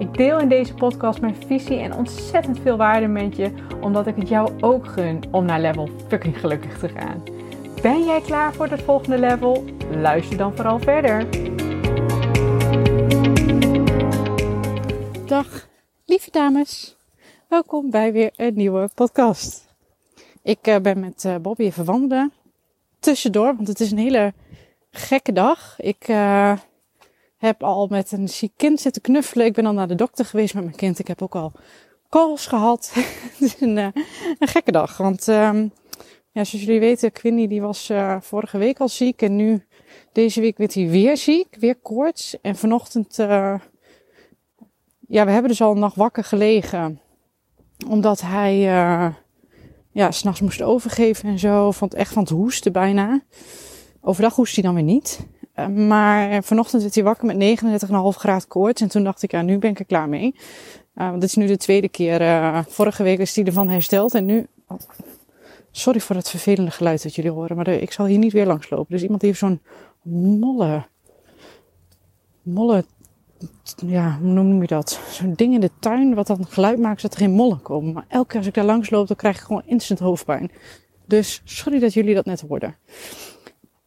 Ik deel in deze podcast mijn visie en ontzettend veel waarde met je, omdat ik het jou ook gun om naar level fucking gelukkig te gaan. Ben jij klaar voor het volgende level? Luister dan vooral verder. Dag, lieve dames. Welkom bij weer een nieuwe podcast. Ik uh, ben met uh, Bobby even. Tussendoor, want het is een hele gekke dag. Ik uh, heb al met een ziek kind zitten knuffelen. Ik ben al naar de dokter geweest met mijn kind. Ik heb ook al calls gehad. het is een, een gekke dag. Want um, ja, zoals jullie weten, Quinny die was vorige week al ziek. En nu, deze week, werd hij weer ziek. Weer koorts. En vanochtend ja, we hebben dus al een nacht wakker gelegen. Omdat hij uh, ja, s'nachts moest overgeven en zo. Vond echt van het hoesten bijna. Overdag hoest hij dan weer niet. Maar vanochtend werd hij wakker met 39,5 graden koorts. En toen dacht ik, ja, nu ben ik er klaar mee. Uh, want dit is nu de tweede keer. vorige week is hij ervan hersteld. En nu... Oh, sorry voor het vervelende geluid dat jullie horen. Maar ik zal hier niet weer langslopen. Dus iemand heeft zo'n molle... Molle ja, hoe noem je dat? Zo'n ding in de tuin wat dan geluid maakt zodat er geen mollen komen. Maar elke keer als ik daar langs loop, dan krijg ik gewoon instant hoofdpijn. Dus sorry dat jullie dat net hoorden.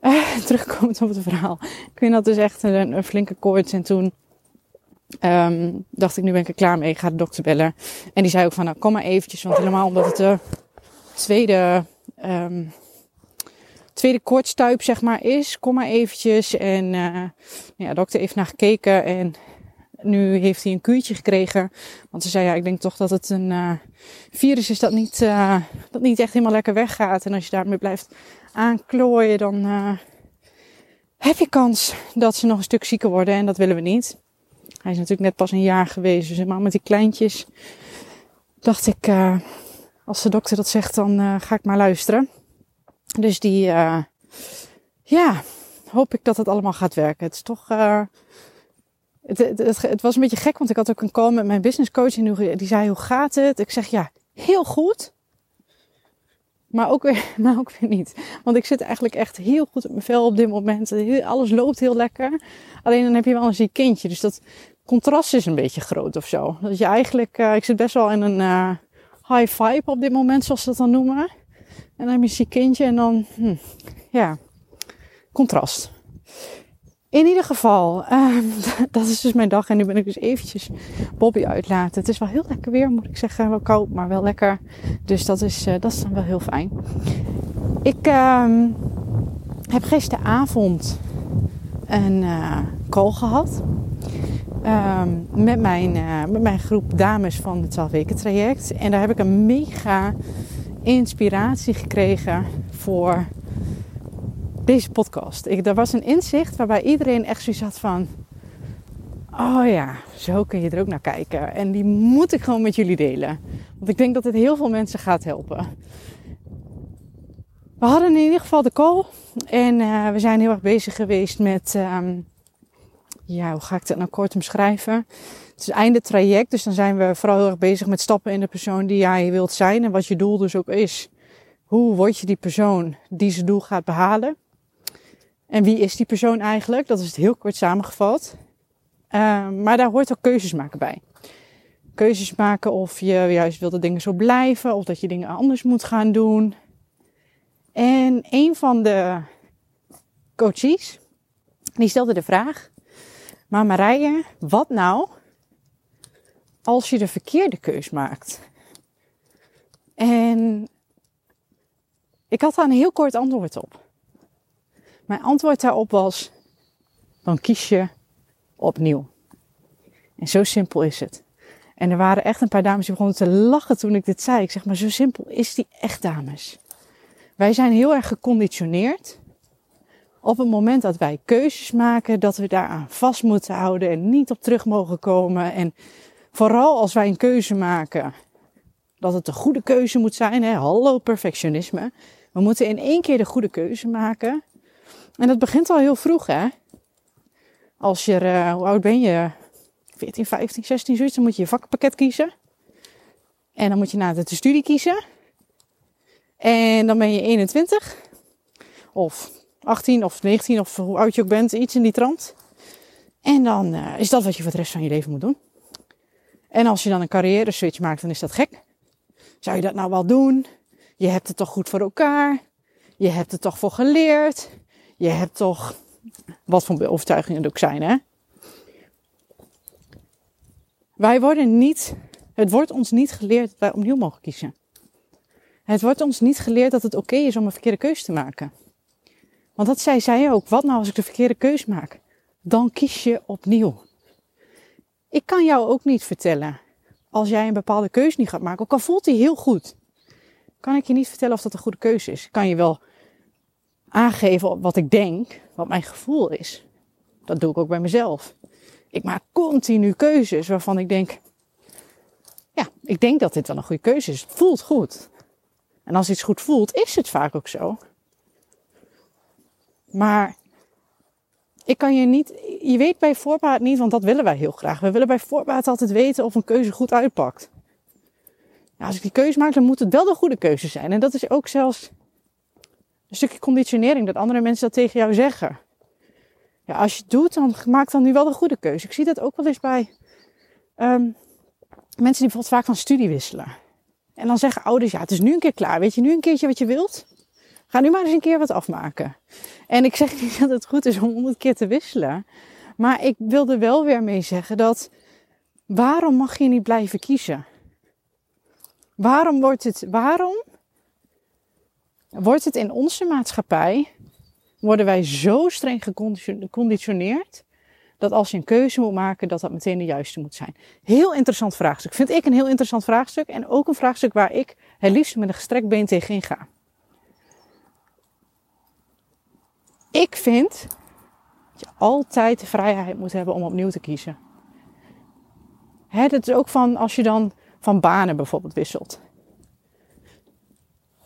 Uh, terugkomend op het verhaal. Ik weet dat dus echt een, flinke koorts. En toen um, dacht ik, nu ben ik er klaar mee. Ik ga de dokter bellen. En die zei ook van, nou kom maar eventjes. Want helemaal omdat het de tweede... Um, tweede kortstuip zeg maar is. Kom maar eventjes. En uh, ja, de dokter heeft naar gekeken en nu heeft hij een kuurtje gekregen. Want ze zei ja, ik denk toch dat het een uh, virus is dat niet, uh, dat niet echt helemaal lekker weggaat. En als je daarmee blijft aanklooien, dan heb je kans dat ze nog een stuk zieker worden. En dat willen we niet. Hij is natuurlijk net pas een jaar geweest. Dus helemaal met die kleintjes dacht ik, als de dokter dat zegt, dan ga ik maar luisteren. Dus die, ja, hoop ik dat het allemaal gaat werken. Het is toch, het, het, was een beetje gek, want ik had ook een call met mijn business coach en die zei, hoe gaat het? Ik zeg, ja, heel goed. Maar ook, weer, maar ook weer niet. Want ik zit eigenlijk echt heel goed op mijn vel op dit moment. Alles loopt heel lekker. Alleen dan heb je wel een ziek kindje. Dus dat contrast is een beetje groot of zo. Dat je eigenlijk, uh, ik zit best wel in een uh, high vibe op dit moment, zoals ze dat dan noemen. En dan heb je een ziek kindje en dan, hm, ja, contrast. In ieder geval, uh, dat is dus mijn dag. En nu ben ik dus eventjes Bobby uitlaten. Het is wel heel lekker weer, moet ik zeggen. Wel koud, maar wel lekker. Dus dat is, uh, dat is dan wel heel fijn. Ik uh, heb gisteravond een uh, call gehad. Ehm, met, mijn, uh, met mijn groep dames van het 12 weken traject. En daar heb ik een mega inspiratie gekregen voor deze podcast. Ik, er was een inzicht waarbij iedereen echt zoiets had van... Oh ja, zo kun je er ook naar kijken. En die moet ik gewoon met jullie delen. Want ik denk dat het heel veel mensen gaat helpen. We hadden in ieder geval de call. En uh, we zijn heel erg bezig geweest met... Um, ja, hoe ga ik dat nou kort omschrijven? Het is einde traject, dus dan zijn we vooral heel erg bezig met stappen in de persoon die jij wilt zijn. En wat je doel dus ook is. Hoe word je die persoon die zijn doel gaat behalen? En wie is die persoon eigenlijk? Dat is het heel kort samengevat. Uh, maar daar hoort ook keuzes maken bij. Keuzes maken of je juist wil dat dingen zo blijven, of dat je dingen anders moet gaan doen. En een van de coaches, die stelde de vraag: Maar Marije, wat nou als je de verkeerde keus maakt? En ik had daar een heel kort antwoord op. Mijn antwoord daarop was: dan kies je opnieuw. En zo simpel is het. En er waren echt een paar dames die begonnen te lachen toen ik dit zei. Ik zeg maar, zo simpel is die echt, dames. Wij zijn heel erg geconditioneerd. Op het moment dat wij keuzes maken, dat we daaraan vast moeten houden en niet op terug mogen komen. En vooral als wij een keuze maken dat het de goede keuze moet zijn. Hè? Hallo perfectionisme. We moeten in één keer de goede keuze maken. En dat begint al heel vroeg, hè? Als je, uh, hoe oud ben je? 14, 15, 16, zoiets. Dan moet je je vakpakket kiezen. En dan moet je na de studie kiezen. En dan ben je 21. Of 18 of 19 of hoe oud je ook bent. Iets in die trant. En dan uh, is dat wat je voor de rest van je leven moet doen. En als je dan een carrière switch maakt, dan is dat gek. Zou je dat nou wel doen? Je hebt het toch goed voor elkaar? Je hebt het toch voor geleerd? Je hebt toch, wat voor overtuigingen het ook zijn, hè? Wij worden niet, het wordt ons niet geleerd dat wij opnieuw mogen kiezen. Het wordt ons niet geleerd dat het oké is om een verkeerde keuze te maken. Want dat zei zij ook. Wat nou als ik de verkeerde keuze maak? Dan kies je opnieuw. Ik kan jou ook niet vertellen, als jij een bepaalde keuze niet gaat maken, ook al voelt die heel goed, kan ik je niet vertellen of dat een goede keuze is. Kan je wel aangeven wat ik denk, wat mijn gevoel is. Dat doe ik ook bij mezelf. Ik maak continu keuzes waarvan ik denk, ja, ik denk dat dit wel een goede keuze is. Het voelt goed. En als iets goed voelt, is het vaak ook zo. Maar ik kan je niet, je weet bij voorbaat niet, want dat willen wij heel graag. We willen bij voorbaat altijd weten of een keuze goed uitpakt. Ja, als ik die keuze maak, dan moet het wel de goede keuze zijn. En dat is ook zelfs een stukje conditionering, dat andere mensen dat tegen jou zeggen. Ja, als je het doet, dan maak dan nu wel de goede keuze. Ik zie dat ook wel eens bij um, mensen die bijvoorbeeld vaak van studie wisselen. En dan zeggen ouders, ja, het is nu een keer klaar. Weet je nu een keertje wat je wilt? Ga nu maar eens een keer wat afmaken. En ik zeg niet dat het goed is om honderd keer te wisselen. Maar ik wilde wel weer mee zeggen dat waarom mag je niet blijven kiezen? Waarom wordt het, waarom wordt het in onze maatschappij, worden wij zo streng geconditioneerd, dat als je een keuze moet maken, dat dat meteen de juiste moet zijn. Heel interessant vraagstuk. Vind ik een heel interessant vraagstuk en ook een vraagstuk waar ik het liefst met een gestrekt been tegenin ga. Ik vind dat je altijd de vrijheid moet hebben om opnieuw te kiezen. Hè, dat is ook van als je dan van banen bijvoorbeeld wisselt.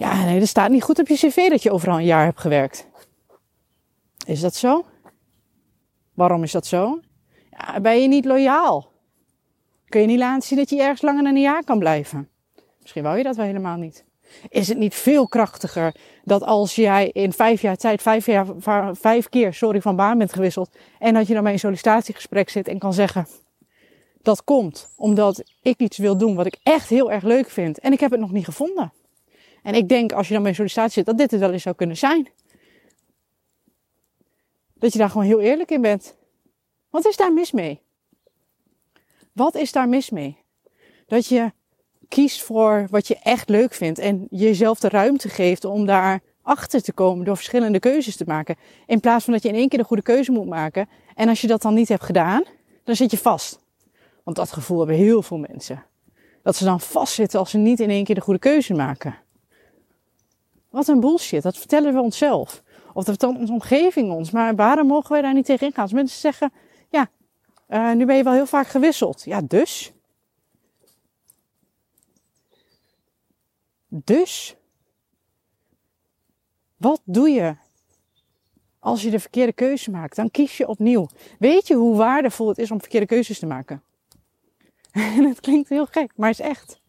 Ja, nee, er staat niet goed op je cv dat je overal een jaar hebt gewerkt. Is dat zo? Waarom is dat zo? Ja, ben je niet loyaal? Kun je niet laten zien dat je ergens langer dan een jaar kan blijven? Misschien wou je dat wel helemaal niet. Is het niet veel krachtiger dat als jij in vijf jaar tijd vijf, jaar, vijf keer sorry, van baan bent gewisseld en dat je dan bij een sollicitatiegesprek zit en kan zeggen dat komt omdat ik iets wil doen wat ik echt heel erg leuk vind en ik heb het nog niet gevonden. En ik denk als je dan bij een sollicitatie zit dat dit het wel eens zou kunnen zijn. Dat je daar gewoon heel eerlijk in bent. Wat is daar mis mee? Wat is daar mis mee? Dat je kiest voor wat je echt leuk vindt en jezelf de ruimte geeft om daar achter te komen door verschillende keuzes te maken. In plaats van dat je in één keer de goede keuze moet maken. En als je dat dan niet hebt gedaan, dan zit je vast. Want dat gevoel hebben heel veel mensen. Dat ze dan vastzitten als ze niet in één keer de goede keuze maken. Wat een bullshit. Dat vertellen we onszelf. Of dat vertelt onze omgeving ons. Maar waarom mogen wij daar niet tegen ingaan? Als mensen zeggen, ja, uh, nu ben je wel heel vaak gewisseld. Ja, dus. Dus, wat doe je als je de verkeerde keuze maakt? Dan kies je opnieuw. Weet je hoe waardevol het is om verkeerde keuzes te maken? En het klinkt heel gek, maar het is echt.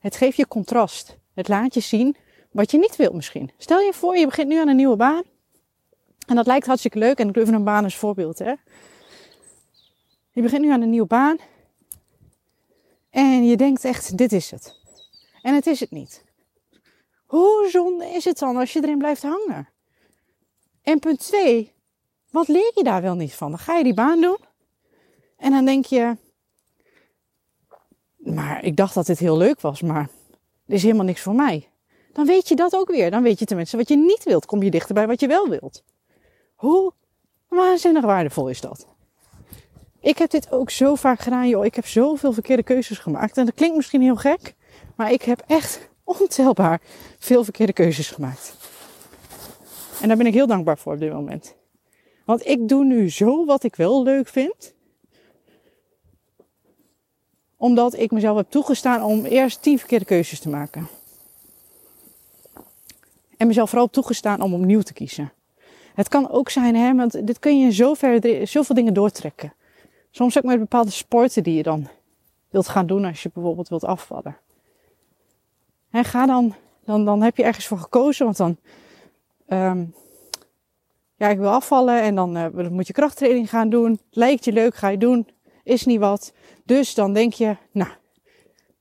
Het geeft je contrast. Het laat je zien wat je niet wilt misschien. Stel je voor, je begint nu aan een nieuwe baan. En dat lijkt hartstikke leuk. En ik doe even een baan als voorbeeld. Hè. Je begint nu aan een nieuwe baan. En je denkt echt, dit is het. En het is het niet. Hoe zonde is het dan als je erin blijft hangen? En punt 2, wat leer je daar wel niet van? Dan ga je die baan doen en dan denk je, maar ik dacht dat dit heel leuk was, maar dit is helemaal niks voor mij. Dan weet je dat ook weer. Dan weet je tenminste wat je niet wilt. Kom je dichter bij wat je wel wilt. Hoe waanzinnig waardevol is dat? Ik heb dit ook zo vaak gedaan, joh. Ik heb zoveel verkeerde keuzes gemaakt. En dat klinkt misschien heel gek, maar ik heb echt ontelbaar veel verkeerde keuzes gemaakt. En daar ben ik heel dankbaar voor op dit moment. Want ik doe nu zo wat ik wel leuk vind. Omdat ik mezelf heb toegestaan om eerst tien verkeerde keuzes te maken. En mezelf vooral toegestaan om opnieuw te kiezen. Het kan ook zijn, hè, want dit kun je in zover, zoveel dingen doortrekken. Soms ook met bepaalde sporten die je dan wilt gaan doen als je bijvoorbeeld wilt afvallen. En ga dan, dan, dan heb je ergens voor gekozen, want dan, um, ja, ik wil afvallen en dan uh, moet je krachttraining gaan doen. Lijkt je leuk, ga je doen. Is niet wat. Dus dan denk je, nou,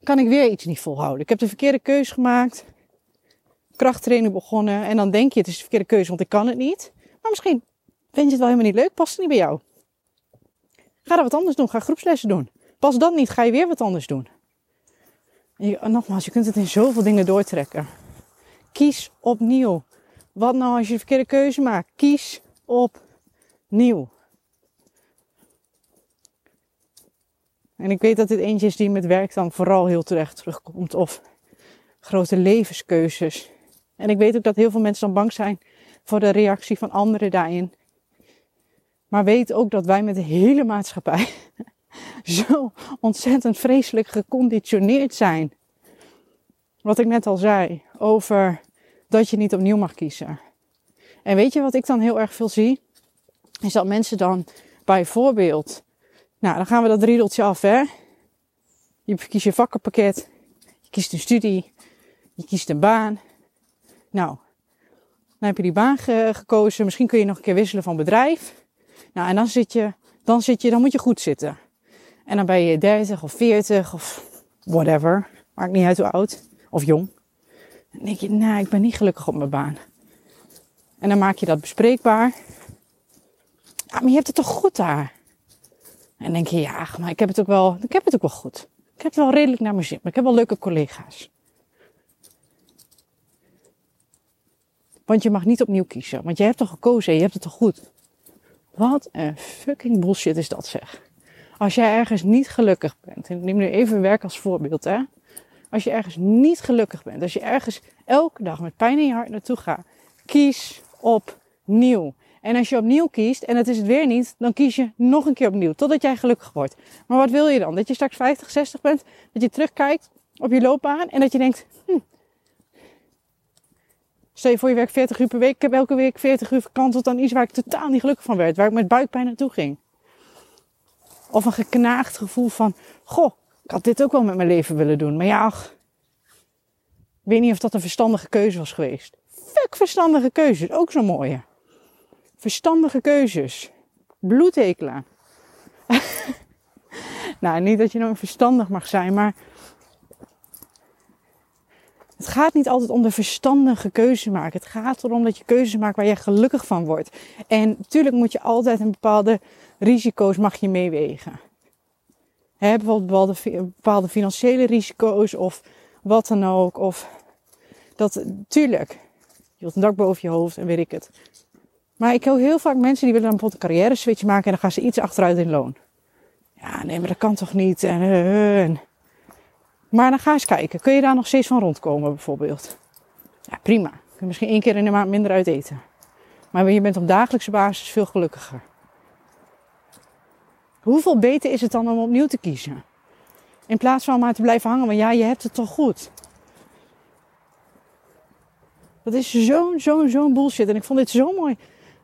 kan ik weer iets niet volhouden. Ik heb de verkeerde keuze gemaakt. Krachttraining begonnen. En dan denk je, het is de verkeerde keuze, want ik kan het niet. Maar misschien vind je het wel helemaal niet leuk, past het niet bij jou. Ga dan wat anders doen, ga groepslessen doen. Pas dat niet, ga je weer wat anders doen. Je, nogmaals, je kunt het in zoveel dingen doortrekken. Kies opnieuw. Wat nou als je de verkeerde keuze maakt? Kies opnieuw. En ik weet dat dit eentje is die met werk dan vooral heel terecht terugkomt. Of grote levenskeuzes. En ik weet ook dat heel veel mensen dan bang zijn voor de reactie van anderen daarin. Maar weet ook dat wij met de hele maatschappij zo ontzettend vreselijk geconditioneerd zijn. Wat ik net al zei over dat je niet opnieuw mag kiezen. En weet je wat ik dan heel erg veel zie? Is dat mensen dan bijvoorbeeld, nou dan gaan we dat riedeltje af hè. Je kiest je vakkenpakket, je kiest een studie, je kiest een baan. Nou, dan heb je die baan gekozen. Misschien kun je nog een keer wisselen van bedrijf. Nou, en dan zit je, dan zit je, dan moet je goed zitten. En dan ben je 30 of 40 of whatever. Maakt niet uit hoe oud of jong. Dan denk je, nou, ik ben niet gelukkig op mijn baan. En dan maak je dat bespreekbaar. Ja, maar je hebt het toch goed daar? En dan denk je, ja, maar ik heb het ook wel, ik heb het ook wel goed. Ik heb het wel redelijk naar mijn zin, maar ik heb wel leuke collega's. Want je mag niet opnieuw kiezen. Want je hebt toch gekozen en je hebt het toch goed. Wat een fucking bullshit is dat zeg. Als jij ergens niet gelukkig bent, en ik neem nu even werk als voorbeeld hè. Als je ergens niet gelukkig bent, als je ergens elke dag met pijn in je hart naartoe gaat, kies opnieuw. En als je opnieuw kiest en het is het weer niet, dan kies je nog een keer opnieuw, totdat jij gelukkig wordt. Maar wat wil je dan? Dat je straks 50, 60 bent, dat je terugkijkt op je loopbaan en dat je denkt, hm, Stel je voor je werkt 40 uur per week. Ik heb elke week 40 uur verkanteld aan iets waar ik totaal niet gelukkig van werd. Waar ik met buikpijn naartoe ging. Of een geknaagd gevoel van, goh, ik had dit ook wel met mijn leven willen doen. Maar ja, ach, ik weet niet of dat een verstandige keuze was geweest. Fuck verstandige keuzes, ook zo'n mooie. Verstandige keuzes. Bloedhekelen. nou, niet dat je nou verstandig mag zijn, maar het gaat niet altijd om de verstandige keuze maken. Het gaat erom dat je keuzes maakt waar je gelukkig van wordt. En natuurlijk moet je altijd een bepaalde risico's mag je meewegen. Bijvoorbeeld bepaalde, financiële risico's of wat dan ook. Of dat, tuurlijk, je wilt een dak boven je hoofd en weet ik het. Maar ik hoor heel vaak mensen die willen dan bijvoorbeeld een carrière switch maken en dan gaan ze iets achteruit in loon. Ja, nee, maar dat kan toch niet? En, en maar dan ga eens kijken. Kun je daar nog steeds van rondkomen bijvoorbeeld? Ja, prima. Kun je misschien één keer in de maand minder uit eten. Maar je bent op dagelijkse basis veel gelukkiger. Hoeveel beter is het dan om opnieuw te kiezen? In plaats van maar te blijven hangen, want ja, je hebt het toch goed. Dat is zo'n, zo'n, zo'n bullshit. En ik vond dit zo mooi.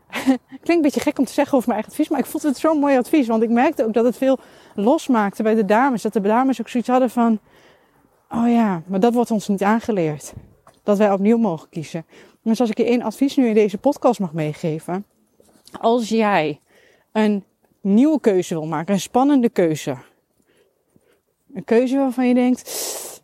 Klinkt een beetje gek om te zeggen over mijn eigen advies, maar ik vond het zo'n mooi advies. Want ik merkte ook dat het veel losmaakte bij de dames. Dat de dames ook zoiets hadden van, Oh ja, maar dat wordt ons niet aangeleerd. Dat wij opnieuw mogen kiezen. Dus als ik je één advies nu in deze podcast mag meegeven. Als jij een nieuwe keuze wil maken, een spannende keuze. Een keuze waarvan je denkt,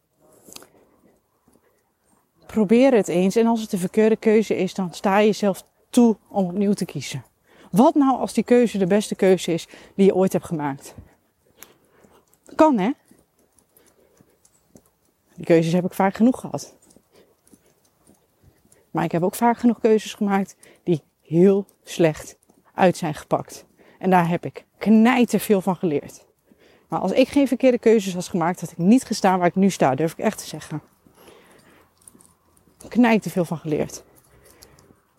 probeer het eens. En als het een verkeerde keuze is, dan sta je jezelf toe om opnieuw te kiezen. Wat nou als die keuze de beste keuze is die je ooit hebt gemaakt? Kan hè? Die keuzes heb ik vaak genoeg gehad. Maar ik heb ook vaak genoeg keuzes gemaakt die heel slecht uit zijn gepakt. En daar heb ik knijter veel van geleerd. Maar als ik geen verkeerde keuzes had gemaakt, had ik niet gestaan waar ik nu sta, durf ik echt te zeggen. Knijter veel van geleerd.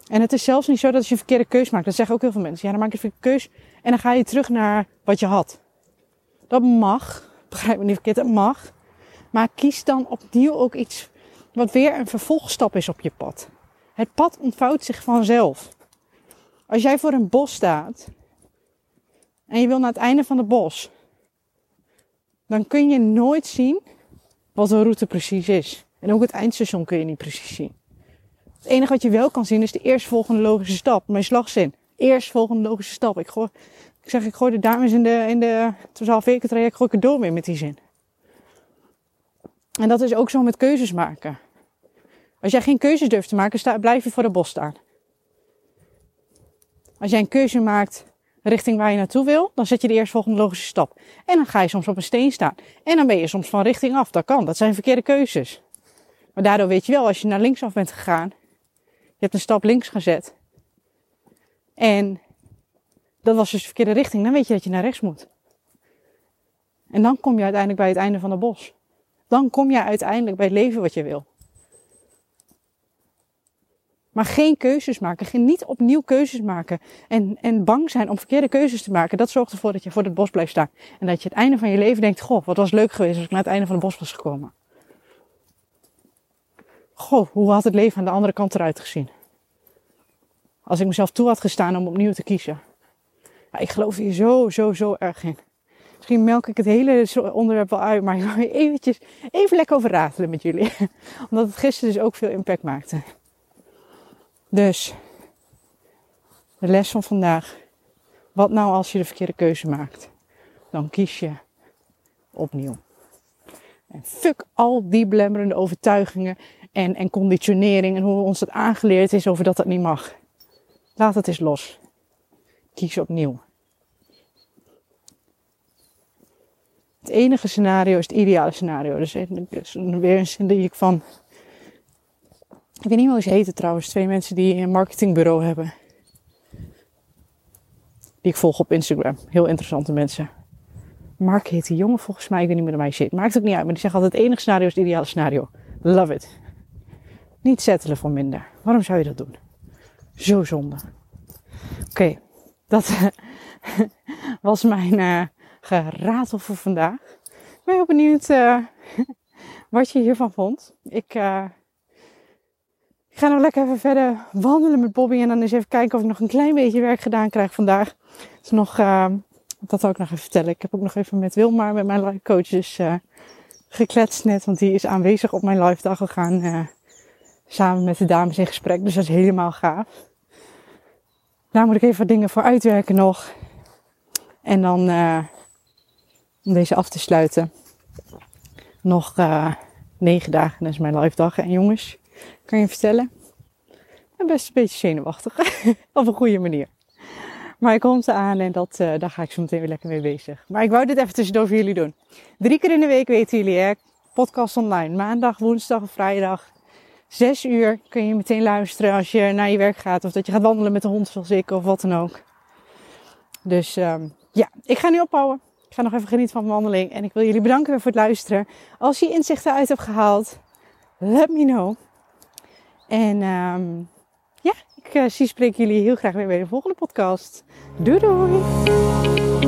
En het is zelfs niet zo dat als je een verkeerde keuze maakt, dat zeggen ook heel veel mensen. Ja, dan maak je een verkeerde keuze en dan ga je terug naar wat je had. Dat mag, Begrijp me niet verkeerd, het mag. Maar kies dan opnieuw ook iets wat weer een vervolgstap is op je pad. Het pad ontvouwt zich vanzelf. Als jij voor een bos staat en je wil naar het einde van het bos, dan kun je nooit zien wat de route precies is. En ook het eindstation kun je niet precies zien. Het enige wat je wel kan zien is de eerstvolgende logische stap. Mijn slagzin. Eerstvolgende logische stap. Ik, gooi, ik zeg, ik gooi de dames in de, in de, het was half weken traject, gooi ik er door mee met die zin. En dat is ook zo met keuzes maken. Als jij geen keuzes durft te maken, blijf je voor de bos staan. Als jij een keuze maakt richting waar je naartoe wil, dan zet je de eerstvolgende logische stap. En dan ga je soms op een steen staan. En dan ben je soms van richting af. Dat kan. Dat zijn verkeerde keuzes. Maar daardoor weet je wel, als je naar linksaf bent gegaan, je hebt een stap links gezet. En dat was dus de verkeerde richting. Dan weet je dat je naar rechts moet. En dan kom je uiteindelijk bij het einde van het bos. Dan kom je uiteindelijk bij het leven wat je wil. Maar geen keuzes maken. Geen, niet opnieuw keuzes maken. En, en bang zijn om verkeerde keuzes te maken. Dat zorgt ervoor dat je voor het bos blijft staan. En dat je het einde van je leven denkt: Goh, wat was leuk geweest als ik naar het einde van het bos was gekomen. Goh, hoe had het leven aan de andere kant eruit gezien? Als ik mezelf toe had gestaan om opnieuw te kiezen. Ik geloof hier zo, zo, zo erg in. Misschien melk ik het hele onderwerp wel uit, maar ik wil eventjes, even lekker over ratelen met jullie. Omdat het gisteren dus ook veel impact maakte. Dus, de les van vandaag. Wat nou als je de verkeerde keuze maakt? Dan kies je opnieuw. En fuck al die belemmerende overtuigingen en, en conditionering en hoe ons dat aangeleerd is over dat dat niet mag. Laat het eens los. Kies opnieuw. Het enige scenario is het ideale scenario. Dus weer een zin die ik van. Ik weet niet hoe ze heten trouwens. Twee mensen die een marketingbureau hebben. Die ik volg op Instagram. Heel interessante mensen. Mark heet die jongen volgens mij. Ik weet niet meer bij mij zit. Maakt ook niet uit. Maar die zeggen altijd het enige scenario is het ideale scenario. Love it. Niet settelen voor minder. Waarom zou je dat doen? Zo zonde. Oké, dat was mijn uh, geratel voor vandaag. Ik ben heel benieuwd uh, wat je hiervan vond. Ik, uh, ik ga nog lekker even verder wandelen met Bobby en dan eens even kijken of ik nog een klein beetje werk gedaan krijg vandaag. is nog, dat wil ik nog even vertellen. Ik heb ook nog even met Wilmar, met mijn live coach, dus gekletst net, want die is aanwezig op mijn live dag. We gaan samen met de dames in gesprek. Dus dat is helemaal gaaf. Daar moet ik even wat dingen voor uitwerken nog. En dan, uh, om deze af te sluiten, nog uh, negen dagen is mijn live dag. En jongens, kan je vertellen? Ik ben best een beetje zenuwachtig. Op een goede manier. Maar ik kom ze aan en dat, uh, daar ga ik zo meteen weer lekker mee bezig. Maar ik wou dit even tussendoor voor jullie doen. Drie keer in de week weten jullie, hè? Podcast online. Maandag, woensdag en vrijdag. Zes uur kun je meteen luisteren als je naar je werk gaat. Of dat je gaat wandelen met de hond zoals ik of wat dan ook. Dus um, ja, ik ga nu ophouden. Ik ga nog even genieten van mijn wandeling. En ik wil jullie bedanken voor het luisteren. Als je inzichten uit hebt gehaald, let me know. En um, ja, ik uh, zie spreek jullie heel graag weer bij de volgende podcast. Doei doei!